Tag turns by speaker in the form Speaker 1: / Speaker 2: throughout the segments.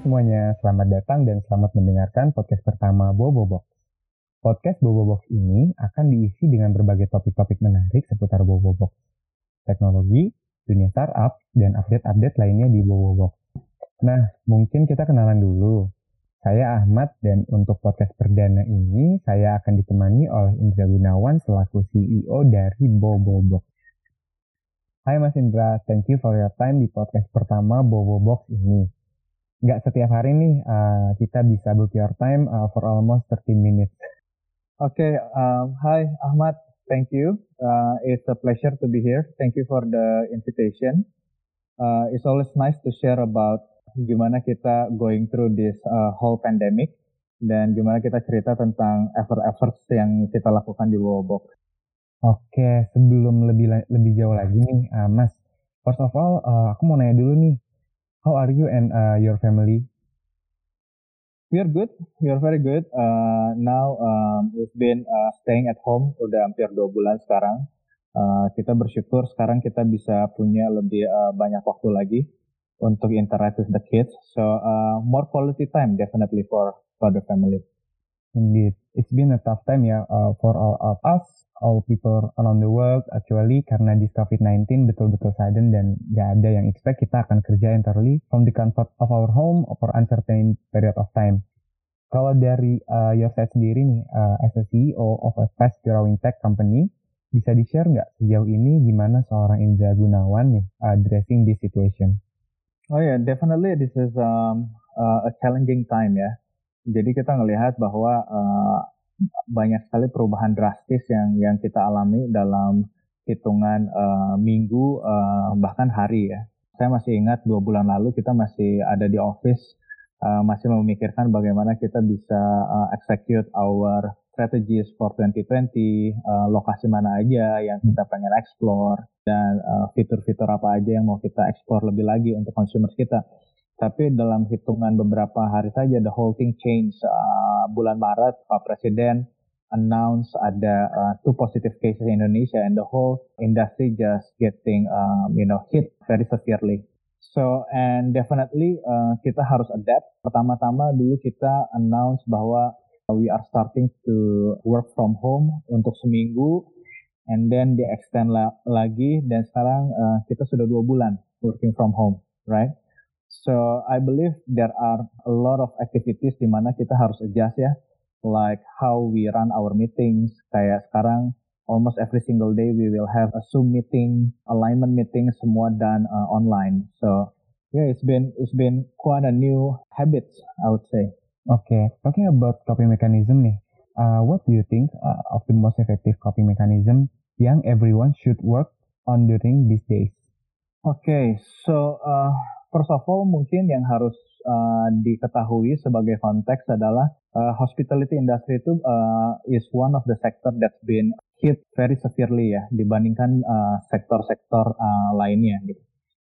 Speaker 1: semuanya, selamat datang dan selamat mendengarkan podcast pertama Bobo Box. Podcast Bobo Box ini akan diisi dengan berbagai topik-topik menarik seputar Bobo Box, teknologi, dunia startup, dan update-update lainnya di Bobo Box. Nah, mungkin kita kenalan dulu. Saya Ahmad dan untuk podcast perdana ini saya akan ditemani oleh Indra Gunawan selaku CEO dari Bobo Box. Hai Mas Indra, thank you for your time di podcast pertama Bobo Box ini nggak setiap hari nih uh, kita bisa book your time uh, for almost 30 minutes.
Speaker 2: Oke, okay, um, hi Ahmad, thank you. Uh, it's a pleasure to be here. Thank you for the invitation. Uh, it's always nice to share about gimana kita going through this uh, whole pandemic dan gimana kita cerita tentang effort-efforts yang kita lakukan di Wowbox.
Speaker 1: Oke, okay, sebelum lebih lebih jauh lagi nih, uh, Mas. First of all, uh, aku mau nanya dulu nih, How are you and uh, your family?
Speaker 2: We are good. We are very good. Uh, now um, we've been uh, staying at home udah hampir dua bulan sekarang. Uh, kita bersyukur sekarang kita bisa punya lebih uh, banyak waktu lagi untuk interact with the kids. So uh, more quality time definitely for for the family.
Speaker 1: Indeed, it's been a tough time ya uh, for all of us all people around the world actually karena di COVID-19 betul-betul sudden dan gak ada yang expect kita akan kerja entirely from the comfort of our home for uncertain period of time. Kalau dari uh, side sendiri nih, uh, as a CEO of a fast growing tech company, bisa di-share nggak sejauh ini gimana seorang Indra Gunawan nih addressing this situation?
Speaker 2: Oh ya, yeah, definitely this is um, uh, a challenging time ya. Jadi kita ngelihat bahwa uh, banyak sekali perubahan drastis yang yang kita alami dalam hitungan uh, minggu uh, bahkan hari ya. Saya masih ingat dua bulan lalu kita masih ada di office uh, masih memikirkan bagaimana kita bisa uh, execute our strategies for 2020, uh, lokasi mana aja yang kita pengen explore dan fitur-fitur uh, apa aja yang mau kita explore lebih lagi untuk consumers kita. Tapi dalam hitungan beberapa hari saja the whole thing change. Uh, bulan Maret Pak Presiden announce ada uh, two positive cases in Indonesia and the whole industry just getting um, you know hit very severely. So and definitely uh, kita harus adapt. Pertama-tama dulu kita announce bahwa we are starting to work from home untuk seminggu and then di extend la lagi dan sekarang uh, kita sudah dua bulan working from home, right? So I believe there are a lot of activities di mana kita harus adjust ya, like how we run our meetings. Kayak sekarang almost every single day we will have a Zoom meeting, alignment meeting, semua dan uh, online. So yeah, it's been it's been quite a new habit, I would say.
Speaker 1: Okay, talking about coping mechanism nih, uh, what do you think uh, of the most effective coping mechanism yang everyone should work on during these days?
Speaker 2: Okay, so uh, First of all, mungkin yang harus uh, diketahui sebagai konteks adalah uh, hospitality industry itu uh, is one of the sector that's been hit very severely ya dibandingkan uh, sektor-sektor uh, lainnya gitu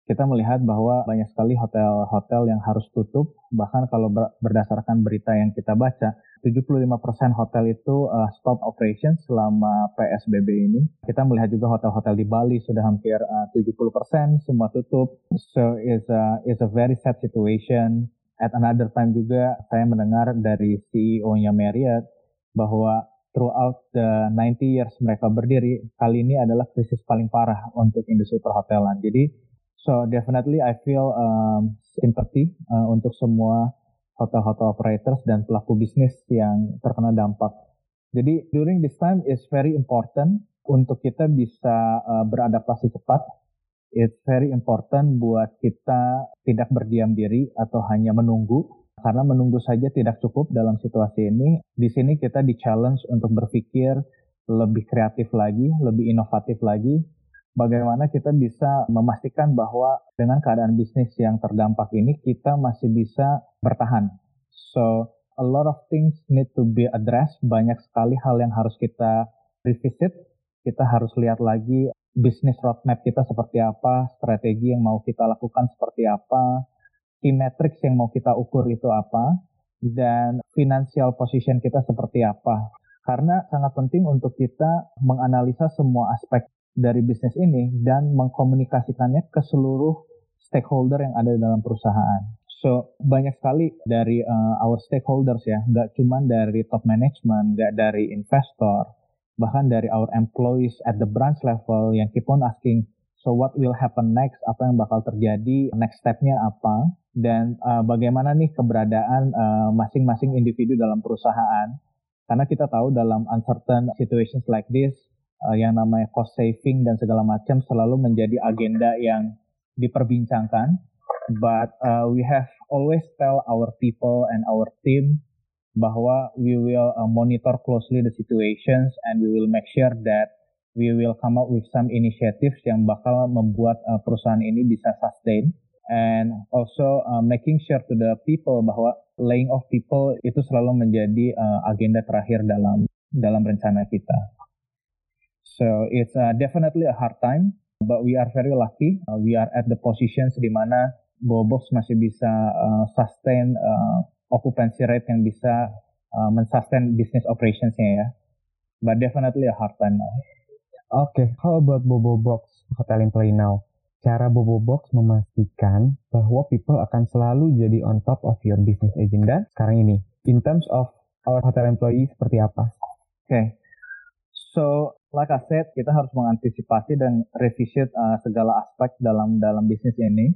Speaker 2: kita melihat bahwa banyak sekali hotel-hotel yang harus tutup. Bahkan kalau berdasarkan berita yang kita baca, 75% hotel itu uh, stop operation selama PSBB ini. Kita melihat juga hotel-hotel di Bali sudah hampir uh, 70% semua tutup. So it's a, it's a very sad situation. At another time juga saya mendengar dari CEO-nya Marriott bahwa throughout the 90 years mereka berdiri, kali ini adalah krisis paling parah untuk industri perhotelan. Jadi So definitely I feel um, sympathy uh, untuk semua hotel-hotel operators dan pelaku bisnis yang terkena dampak. Jadi during this time is very important untuk kita bisa uh, beradaptasi cepat. It's very important buat kita tidak berdiam diri atau hanya menunggu karena menunggu saja tidak cukup dalam situasi ini. Di sini kita di challenge untuk berpikir lebih kreatif lagi, lebih inovatif lagi, bagaimana kita bisa memastikan bahwa dengan keadaan bisnis yang terdampak ini kita masih bisa bertahan. So a lot of things need to be addressed. Banyak sekali hal yang harus kita revisit. Kita harus lihat lagi bisnis roadmap kita seperti apa, strategi yang mau kita lakukan seperti apa, key metrics yang mau kita ukur itu apa, dan financial position kita seperti apa. Karena sangat penting untuk kita menganalisa semua aspek dari bisnis ini dan mengkomunikasikannya ke seluruh stakeholder yang ada dalam perusahaan. So banyak sekali dari uh, our stakeholders ya, nggak cuma dari top management, nggak dari investor, bahkan dari our employees at the branch level yang keep on asking, so what will happen next, apa yang bakal terjadi, next stepnya apa, dan uh, bagaimana nih keberadaan uh, masing-masing individu dalam perusahaan. Karena kita tahu dalam uncertain situations like this, uh, yang namanya cost saving dan segala macam selalu menjadi agenda yang diperbincangkan. But uh, we have always tell our people and our team bahwa we will uh, monitor closely the situations and we will make sure that we will come up with some initiatives yang bakal membuat uh, perusahaan ini bisa sustain and also uh, making sure to the people bahwa laying off people itu selalu menjadi uh, agenda terakhir dalam dalam rencana kita. So it's uh, definitely a hard time, but we are very lucky. Uh, we are at the positions di mana Bobox masih bisa uh, sustain uh, occupancy rate yang bisa uh, mensustain business operationsnya ya. But definitely a hard time now.
Speaker 1: Oke, okay. how about Bobo Box Hotel Employee Now? Cara Bobo Box memastikan bahwa people akan selalu jadi on top of your business agenda sekarang ini. In terms of our hotel employee seperti apa?
Speaker 2: Oke, okay. so like I said, kita harus mengantisipasi dan revisit uh, segala aspek dalam dalam bisnis ini.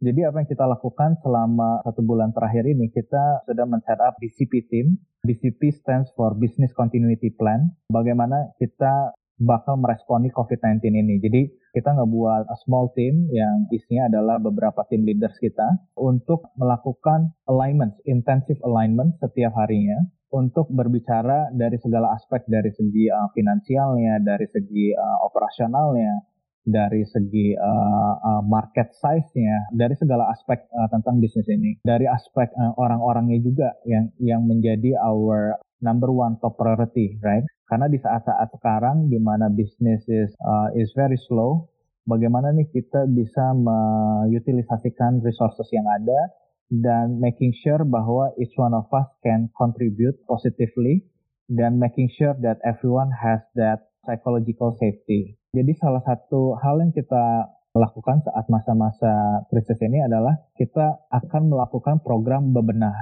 Speaker 2: Jadi apa yang kita lakukan selama satu bulan terakhir ini, kita sudah men-set BCP team. BCP stands for Business Continuity Plan. Bagaimana kita bakal meresponi COVID-19 ini. Jadi kita ngebuat a small team yang isinya adalah beberapa tim leaders kita untuk melakukan alignment, intensive alignment setiap harinya untuk berbicara dari segala aspek dari segi uh, finansialnya, dari segi uh, operasionalnya, dari segi uh, uh, market size-nya, dari segala aspek uh, tentang bisnis ini, dari aspek uh, orang-orangnya juga yang yang menjadi our number one top priority, right? Karena di saat-saat sekarang di mana bisnis is, uh, is very slow, bagaimana nih kita bisa mengutilisasikan resources yang ada dan making sure bahwa each one of us can contribute positively dan making sure that everyone has that psychological safety. Jadi salah satu hal yang kita lakukan saat masa-masa krisis ini adalah kita akan melakukan program bebenah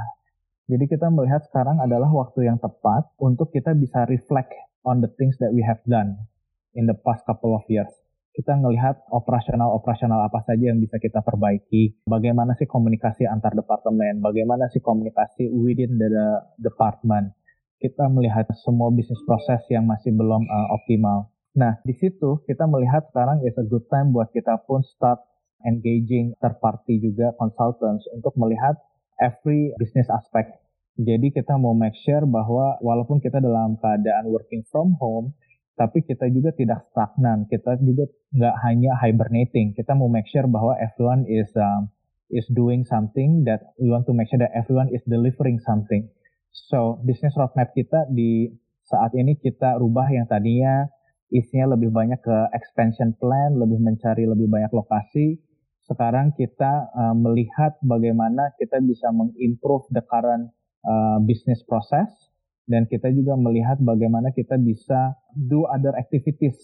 Speaker 2: jadi kita melihat sekarang adalah waktu yang tepat untuk kita bisa reflect on the things that we have done in the past couple of years. Kita melihat operasional-operasional apa saja yang bisa kita perbaiki, bagaimana sih komunikasi antar departemen, bagaimana sih komunikasi within the department. Kita melihat semua bisnis proses yang masih belum uh, optimal. Nah, di situ kita melihat sekarang is a good time buat kita pun start engaging third party juga consultants untuk melihat every business aspect. Jadi kita mau make sure bahwa walaupun kita dalam keadaan working from home, tapi kita juga tidak stagnan. Kita juga nggak hanya hibernating. Kita mau make sure bahwa everyone is um, is doing something that we want to make sure that everyone is delivering something. So business roadmap kita di saat ini kita rubah yang tadinya isinya lebih banyak ke expansion plan, lebih mencari lebih banyak lokasi, sekarang kita uh, melihat bagaimana kita bisa mengimprove the current uh, business process dan kita juga melihat bagaimana kita bisa do other activities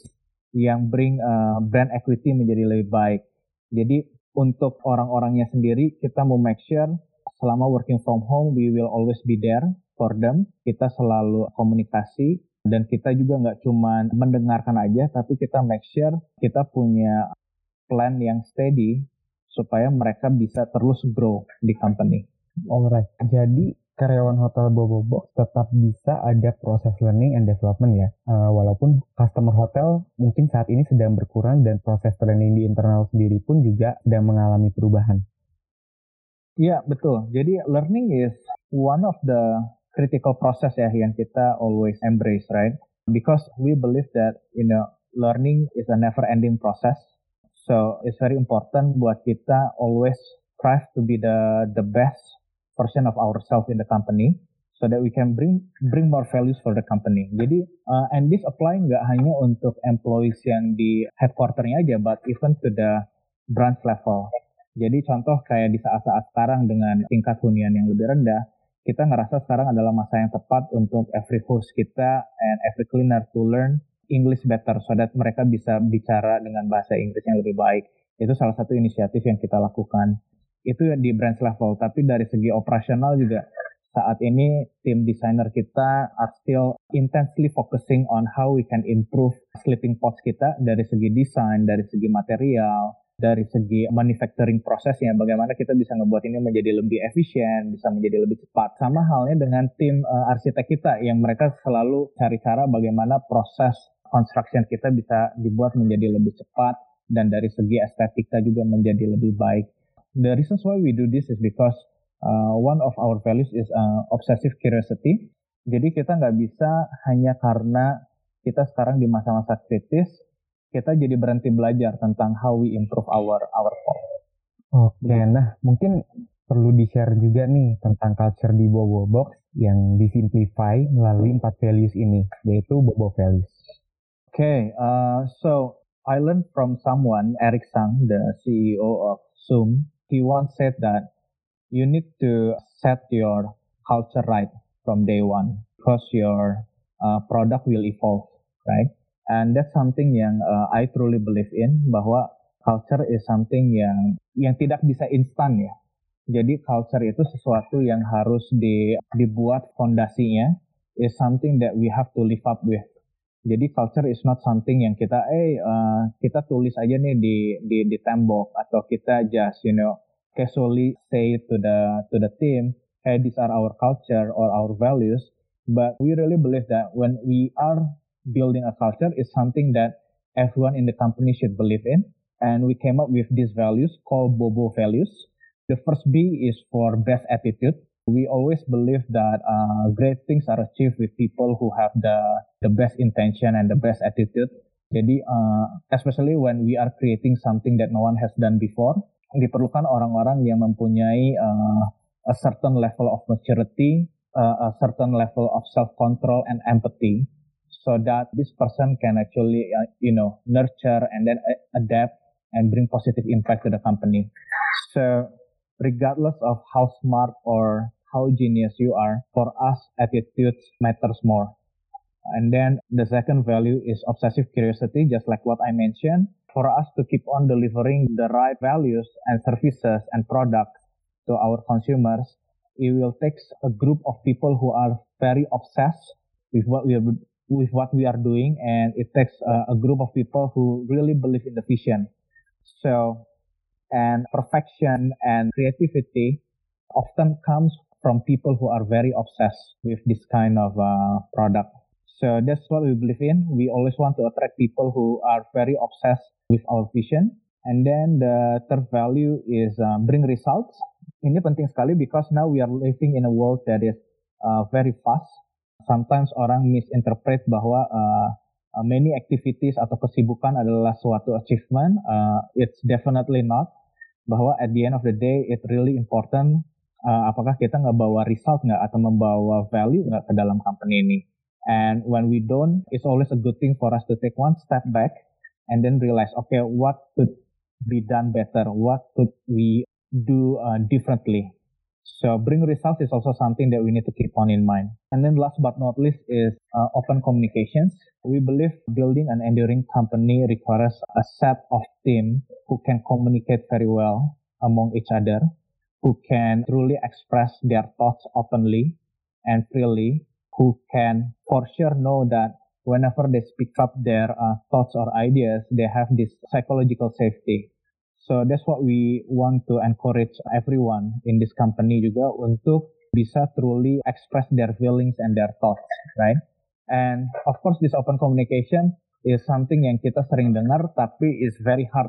Speaker 2: yang bring uh, brand equity menjadi lebih baik. Jadi untuk orang-orangnya sendiri kita mau make sure selama working from home we will always be there for them. Kita selalu komunikasi dan kita juga nggak cuma mendengarkan aja tapi kita make sure kita punya plan yang steady supaya mereka bisa terus grow di company.
Speaker 1: Alright, jadi karyawan hotel Bobo Box tetap bisa ada proses learning and development ya. Uh, walaupun customer hotel mungkin saat ini sedang berkurang dan proses training di internal sendiri pun juga sedang mengalami perubahan.
Speaker 2: Iya, betul. Jadi learning is one of the critical process ya yang kita always embrace, right? Because we believe that you know learning is a never ending process So it's very important buat kita always strive to be the the best version of ourselves in the company so that we can bring bring more values for the company. Jadi uh, and this apply nggak hanya untuk employees yang di headquarternya aja, but even to the branch level. Jadi contoh kayak di saat-saat sekarang dengan tingkat hunian yang lebih rendah, kita ngerasa sekarang adalah masa yang tepat untuk every host kita and every cleaner to learn English better so that mereka bisa bicara dengan bahasa Inggris yang lebih baik. Itu salah satu inisiatif yang kita lakukan. Itu di branch level, tapi dari segi operasional juga saat ini tim desainer kita are still intensely focusing on how we can improve sleeping pods kita dari segi desain, dari segi material, dari segi manufacturing prosesnya, bagaimana kita bisa ngebuat ini menjadi lebih efisien, bisa menjadi lebih cepat. Sama halnya dengan tim uh, arsitek kita yang mereka selalu cari cara bagaimana proses construction kita bisa dibuat menjadi lebih cepat dan dari segi estetika juga menjadi lebih baik. The reasons why we do this is because uh, one of our values is uh, obsessive curiosity. Jadi kita nggak bisa hanya karena kita sekarang di masa-masa kritis kita jadi berhenti belajar tentang how we improve our our pop.
Speaker 1: Oke, okay, nah mungkin perlu di-share juga nih tentang culture di Bobo Box yang disimplify melalui empat values ini, yaitu Bobo Values.
Speaker 2: Oke, okay, uh, so I learned from someone, Eric Sang, the CEO of Zoom. He once said that you need to set your culture right from day one because your uh, product will evolve, right? And that's something yang uh, I truly believe in bahwa culture is something yang yang tidak bisa instan ya. Jadi culture itu sesuatu yang harus di, dibuat fondasinya is something that we have to live up with. Jadi culture is not something yang kita eh uh, kita tulis aja nih di di di tembok atau kita just you know casually say to the to the team, hey these are our culture or our values, but we really believe that when we are building a culture is something that everyone in the company should believe in. And we came up with these values called Bobo values. The first B is for best attitude. We always believe that uh, great things are achieved with people who have the the best intention and the best attitude. Jadi, uh, especially when we are creating something that no one has done before, diperlukan orang-orang yang mempunyai uh, a certain level of maturity, uh, a certain level of self-control and empathy so that this person can actually uh, you know nurture and then adapt and bring positive impact to the company so regardless of how smart or how genius you are for us attitudes matters more. And then the second value is obsessive curiosity just like what i mentioned. For us to keep on delivering the right values and services and products to our consumers it will take a group of people who are very obsessed with what we are with what we are doing and it takes a, a group of people who really believe in the vision. So and perfection and creativity often comes from people who are very obsessed with this kind of uh, product. So that's what we believe in. We always want to attract people who are very obsessed with our vision. And then the third value is uh, bring results. Ini penting sekali because now we are living in a world that is uh, very fast. Sometimes orang misinterpret bahwa uh, uh, many activities atau kesibukan adalah suatu achievement. Uh, it's definitely not. Bahwa at the end of the day, it really important uh, apakah kita nggak bawa result nggak atau membawa value nggak ke dalam company ini. And when we don't, it's always a good thing for us to take one step back and then realize, okay, what could be done better? What could we do uh, differently? So bring results is also something that we need to keep on in mind. And then last but not least is uh, open communications. We believe building an enduring company requires a set of team who can communicate very well among each other, who can truly express their thoughts openly and freely, who can for sure know that whenever they speak up their uh, thoughts or ideas, they have this psychological safety So that's what we want to encourage everyone in this company juga untuk bisa truly express their feelings and their thoughts, right? And of course this open communication is something yang kita sering dengar tapi is very hard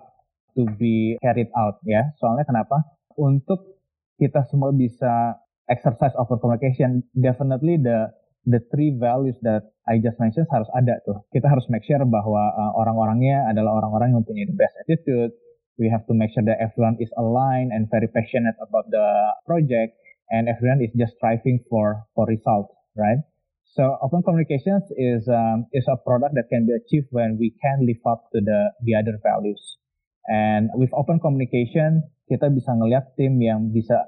Speaker 2: to be carried out ya. Soalnya kenapa? Untuk kita semua bisa exercise open communication, definitely the the three values that I just mentioned harus ada tuh. Kita harus make sure bahwa uh, orang-orangnya adalah orang-orang yang punya the best attitude, we have to make sure that everyone is aligned and very passionate about the project and everyone is just striving for for results right? So open communications is um, is a product that can be achieved when we can live up to the the other values. And with open communication kita bisa ngelihat tim yang bisa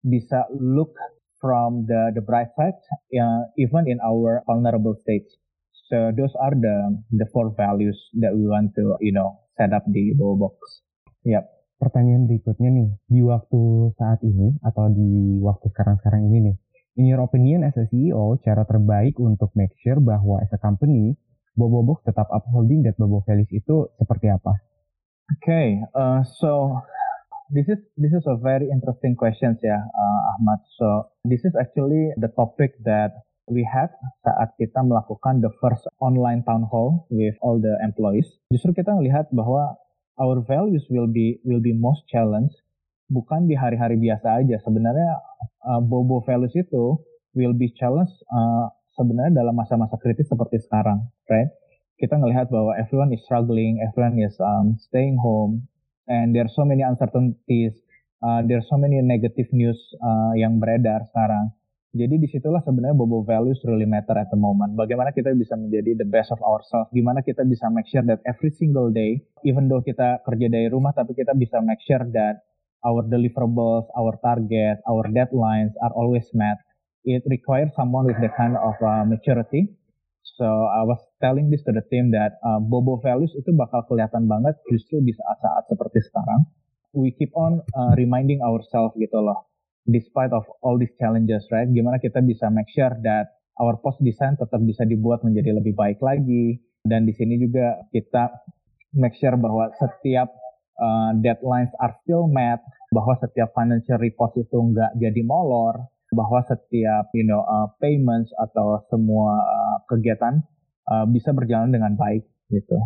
Speaker 2: bisa look from the the bright side uh, even in our vulnerable stage so those are the the four values that we want to you know set up the box
Speaker 1: Yap. pertanyaan berikutnya nih, di waktu saat ini atau di waktu sekarang-sekarang ini nih, in your opinion as a CEO, cara terbaik untuk make sure bahwa as a company, Bobobox tetap upholding that Bobo values itu seperti apa?
Speaker 2: Okay, uh, so this is this is a very interesting question ya, uh, Ahmad. So this is actually the topic that we had saat kita melakukan the first online town hall with all the employees. Justru kita melihat bahwa our values will be will be most challenged bukan di hari-hari biasa aja. Sebenarnya uh, bobo values itu will be challenged uh, sebenarnya dalam masa-masa kritis seperti sekarang, right? Kita ngelihat bahwa everyone is struggling, everyone is um, staying home, and there are so many uncertainties, uh, there are so many negative news uh, yang beredar sekarang. Jadi di situlah sebenarnya Bobo values really matter at the moment. Bagaimana kita bisa menjadi the best of ourselves. Gimana kita bisa make sure that every single day, even though kita kerja dari rumah, tapi kita bisa make sure that our deliverables, our target, our deadlines are always met. It requires someone with the kind of uh, maturity. So I was telling this to the team that uh, Bobo values itu bakal kelihatan banget justru di saat-saat seperti sekarang. We keep on uh, reminding ourselves gitu loh despite of all these challenges, right? Gimana kita bisa make sure that our post design tetap bisa dibuat menjadi lebih baik lagi. Dan di sini juga kita make sure bahwa setiap uh, deadlines are still met, bahwa setiap financial report itu nggak jadi molor, bahwa setiap you know uh, payments atau semua uh, kegiatan uh, bisa berjalan dengan baik gitu.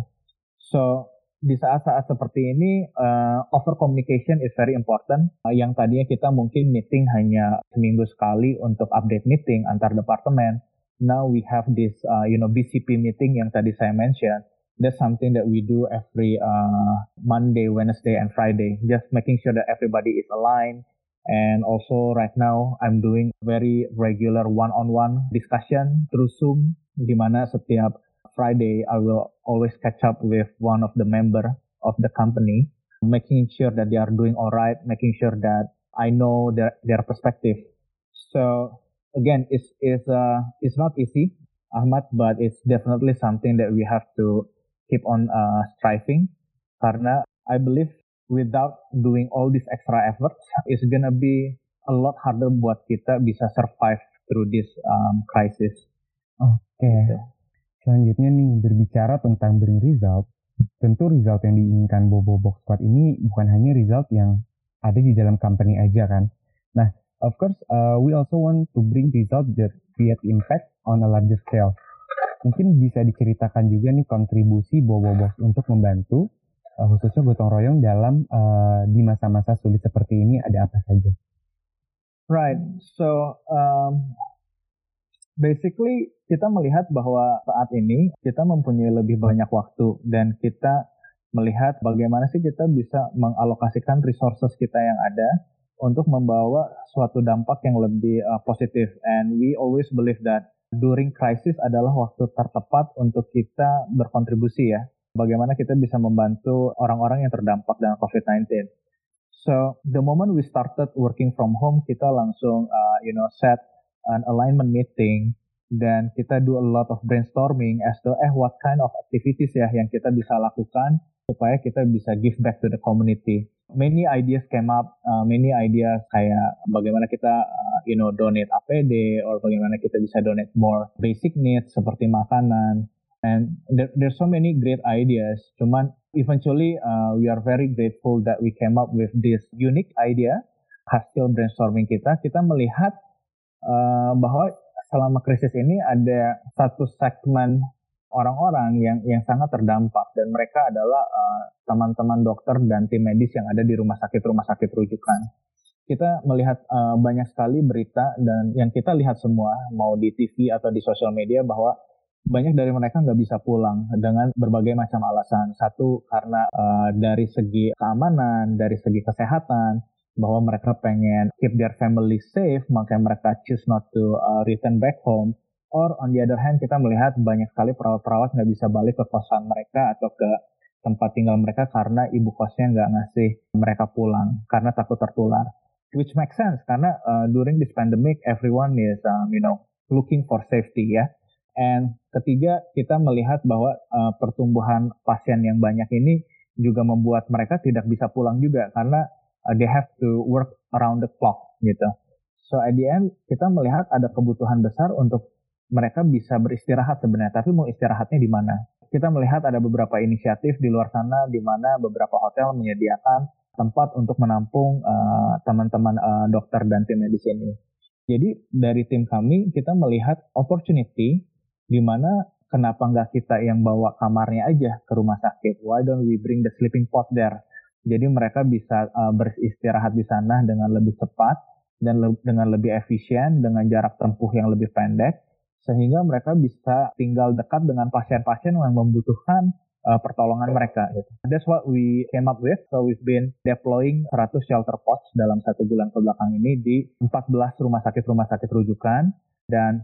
Speaker 2: So di saat-saat seperti ini uh, over communication is very important. Uh, yang tadinya kita mungkin meeting hanya seminggu sekali untuk update meeting antar departemen. Now we have this uh, you know BCP meeting yang tadi saya mention. That's something that we do every uh, Monday, Wednesday, and Friday. Just making sure that everybody is aligned. And also right now I'm doing very regular one-on-one discussion through Zoom, di mana setiap Friday, I will always catch up with one of the member of the company, making sure that they are doing all right, making sure that I know their, their perspective. So again, it's, it's, uh, it's not easy, Ahmad, but it's definitely something that we have to keep on uh, striving. Karena I believe without doing all these extra efforts, it's gonna be a lot harder buat kita bisa survive through this um, crisis.
Speaker 1: Oke. Okay. Gitu. Selanjutnya nih, berbicara tentang bring result, tentu result yang diinginkan Bobo Box Squad ini bukan hanya result yang ada di dalam company aja kan. Nah, of course, uh, we also want to bring result that create impact on a larger scale. Mungkin bisa diceritakan juga nih kontribusi Bobo Box untuk membantu uh, khususnya gotong royong dalam uh, di masa-masa sulit seperti ini ada apa saja?
Speaker 2: Right. So um, basically kita melihat bahwa saat ini kita mempunyai lebih banyak waktu dan kita melihat bagaimana sih kita bisa mengalokasikan resources kita yang ada untuk membawa suatu dampak yang lebih uh, positif. And we always believe that during crisis adalah waktu tertepat untuk kita berkontribusi ya. Bagaimana kita bisa membantu orang-orang yang terdampak dengan COVID-19 so the moment we started working from home kita langsung uh, you know set an alignment meeting dan kita do a lot of brainstorming as to eh what kind of activities ya yang kita bisa lakukan supaya kita bisa give back to the community. Many ideas came up, uh, many ideas kayak bagaimana kita uh, you know donate APD or bagaimana kita bisa donate more basic needs seperti makanan. And there, there's so many great ideas. Cuman eventually uh, we are very grateful that we came up with this unique idea. Hasil brainstorming kita, kita melihat uh, bahwa selama krisis ini ada satu segmen orang-orang yang yang sangat terdampak dan mereka adalah uh, teman-teman uh, dokter dan tim medis yang ada di rumah sakit-rumah sakit rujukan. Kita melihat uh, banyak sekali berita dan yang kita lihat semua mau di TV atau di sosial media bahwa banyak dari mereka nggak bisa pulang dengan berbagai macam alasan. Satu karena uh, dari segi keamanan, dari segi kesehatan, bahwa mereka pengen keep their family safe, makanya mereka choose not to uh, return back home. Or on the other hand, kita melihat banyak sekali perawat-perawat nggak bisa balik ke kosan mereka atau ke tempat tinggal mereka karena ibu kosnya nggak ngasih mereka pulang karena takut tertular. Which makes sense karena uh, during this pandemic everyone is um, you know looking for safety ya. And ketiga kita melihat bahwa uh, pertumbuhan pasien yang banyak ini juga membuat mereka tidak bisa pulang juga karena uh, they have to work around the clock gitu. So at the end kita melihat ada kebutuhan besar untuk mereka bisa beristirahat sebenarnya, tapi mau istirahatnya di mana? Kita melihat ada beberapa inisiatif di luar sana di mana beberapa hotel menyediakan tempat untuk menampung uh, teman-teman uh, dokter dan tim medis ini. Jadi dari tim kami kita melihat opportunity di mana kenapa nggak kita yang bawa kamarnya aja ke rumah sakit? Why don't we bring the sleeping pod there? Jadi mereka bisa uh, beristirahat di sana dengan lebih cepat dan le dengan lebih efisien, dengan jarak tempuh yang lebih pendek, sehingga mereka bisa tinggal dekat dengan pasien-pasien yang membutuhkan uh, pertolongan mereka. Gitu. That's what we came up with. So we've been deploying 100 shelter pods dalam satu bulan ke belakang ini di 14 rumah sakit-rumah sakit rujukan dan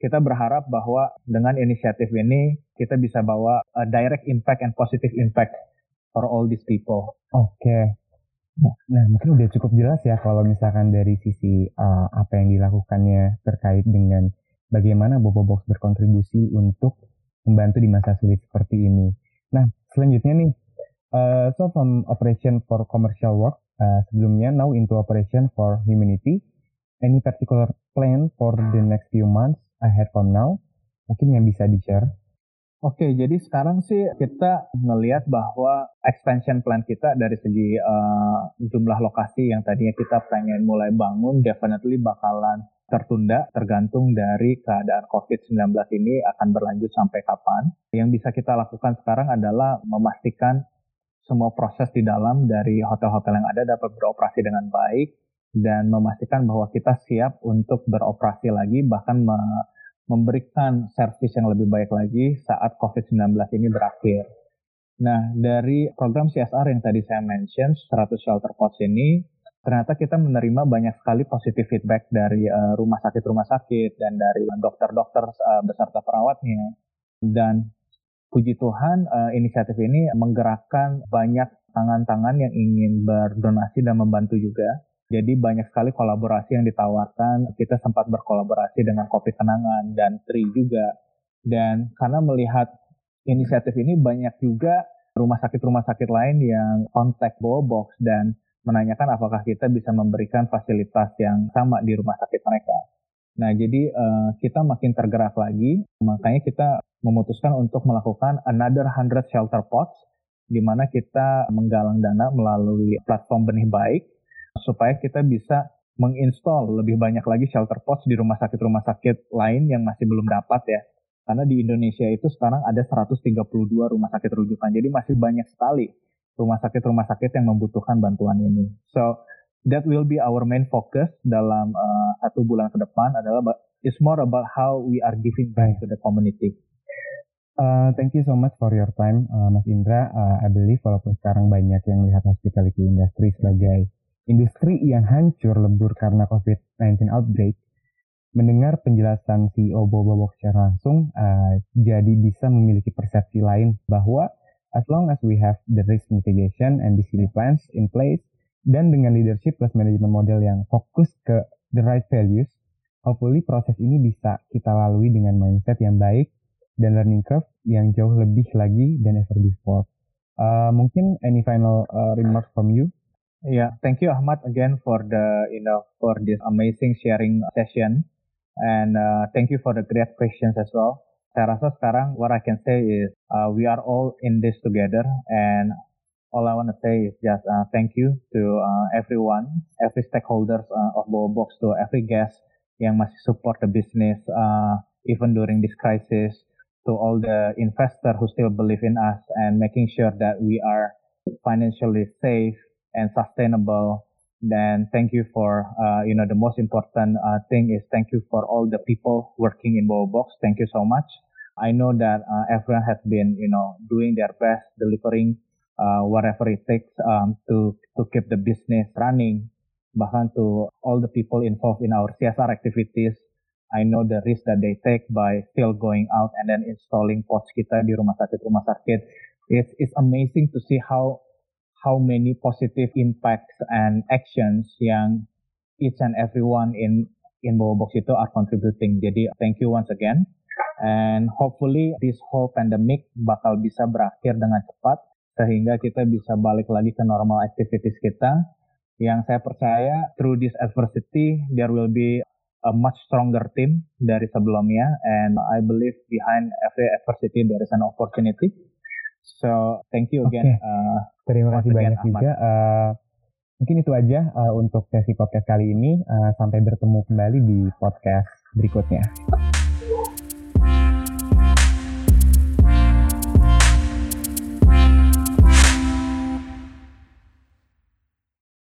Speaker 2: kita berharap bahwa dengan inisiatif ini kita bisa bawa a direct impact and positive impact for all these people.
Speaker 1: Oke. Okay. Nah, mungkin udah cukup jelas ya kalau misalkan dari sisi uh, apa yang dilakukannya terkait dengan bagaimana Bobo Box berkontribusi untuk membantu di masa sulit seperti ini. Nah, selanjutnya nih, uh, so from operation for commercial work, uh, sebelumnya now into operation for humanity, any particular plan for the next few months ahead from now? Mungkin yang bisa di-share?
Speaker 2: Oke, jadi sekarang sih kita melihat bahwa expansion plan kita dari segi uh, jumlah lokasi yang tadinya kita pengen mulai bangun, definitely bakalan tertunda tergantung dari keadaan COVID-19 ini akan berlanjut sampai kapan. Yang bisa kita lakukan sekarang adalah memastikan semua proses di dalam dari hotel-hotel yang ada dapat beroperasi dengan baik, dan memastikan bahwa kita siap untuk beroperasi lagi bahkan memberikan servis yang lebih baik lagi saat COVID-19 ini berakhir. Nah, dari program CSR yang tadi saya mention, 100 shelter pods ini, ternyata kita menerima banyak sekali positif feedback dari uh, rumah sakit-rumah sakit dan dari dokter-dokter uh, beserta perawatnya. Dan puji Tuhan, uh, inisiatif ini menggerakkan banyak tangan-tangan yang ingin berdonasi dan membantu juga. Jadi banyak sekali kolaborasi yang ditawarkan. Kita sempat berkolaborasi dengan Kopi Kenangan dan Tri juga. Dan karena melihat inisiatif ini banyak juga rumah sakit-rumah sakit lain yang kontak Box dan menanyakan apakah kita bisa memberikan fasilitas yang sama di rumah sakit mereka. Nah, jadi uh, kita makin tergerak lagi, makanya kita memutuskan untuk melakukan another 100 shelter pots, di mana kita menggalang dana melalui platform benih baik, supaya kita bisa menginstall lebih banyak lagi shelter pods di rumah sakit-rumah sakit lain yang masih belum dapat ya. Karena di Indonesia itu sekarang ada 132 rumah sakit rujukan. Jadi masih banyak sekali rumah sakit-rumah sakit yang membutuhkan bantuan ini. So that will be our main focus dalam uh, satu bulan ke depan adalah it's more about how we are giving back to the community.
Speaker 1: Uh, thank you so much for your time, uh, Mas Indra. Uh, I believe walaupun sekarang banyak yang melihat hospitality industry sebagai industri yang hancur lebur karena COVID-19 outbreak, mendengar penjelasan CEO Bobo secara langsung, uh, jadi bisa memiliki persepsi lain bahwa as long as we have the risk mitigation and discipline plans in place, dan dengan leadership plus management model yang fokus ke the right values, hopefully proses ini bisa kita lalui dengan mindset yang baik dan learning curve yang jauh lebih lagi dan ever before. Uh, mungkin any final uh, remarks from you?
Speaker 2: Yeah, thank you Ahmad again for the you know for this amazing sharing session and uh, thank you for the great questions as well. Saya rasa sekarang what I can say is uh, we are all in this together and all I want to say is just uh, thank you to uh, everyone, every stakeholders uh, of Box, to every guest yang masih support the business uh, even during this crisis, to all the investor who still believe in us and making sure that we are financially safe and sustainable. Then thank you for, uh, you know, the most important uh, thing is thank you for all the people working in Box. Thank you so much. I know that uh, everyone has been, you know, doing their best, delivering uh, whatever it takes um, to to keep the business running. Bahkan to all the people involved in our CSR activities, I know the risk that they take by still going out and then installing pods kita di rumah sakit rumah sakit. It's it's amazing to see how how many positive impacts and actions yang each and everyone in in Box itu are contributing. Jadi thank you once again. And hopefully this whole pandemic bakal bisa berakhir dengan cepat sehingga kita bisa balik lagi ke normal activities kita. Yang saya percaya through this adversity there will be a much stronger team dari sebelumnya and I believe behind every adversity there is an opportunity. So thank you again.
Speaker 1: Okay. Uh, Terima kasih banyak Ahmad. juga. Uh, mungkin itu aja uh, untuk sesi podcast kali ini. Uh, sampai bertemu kembali di podcast berikutnya.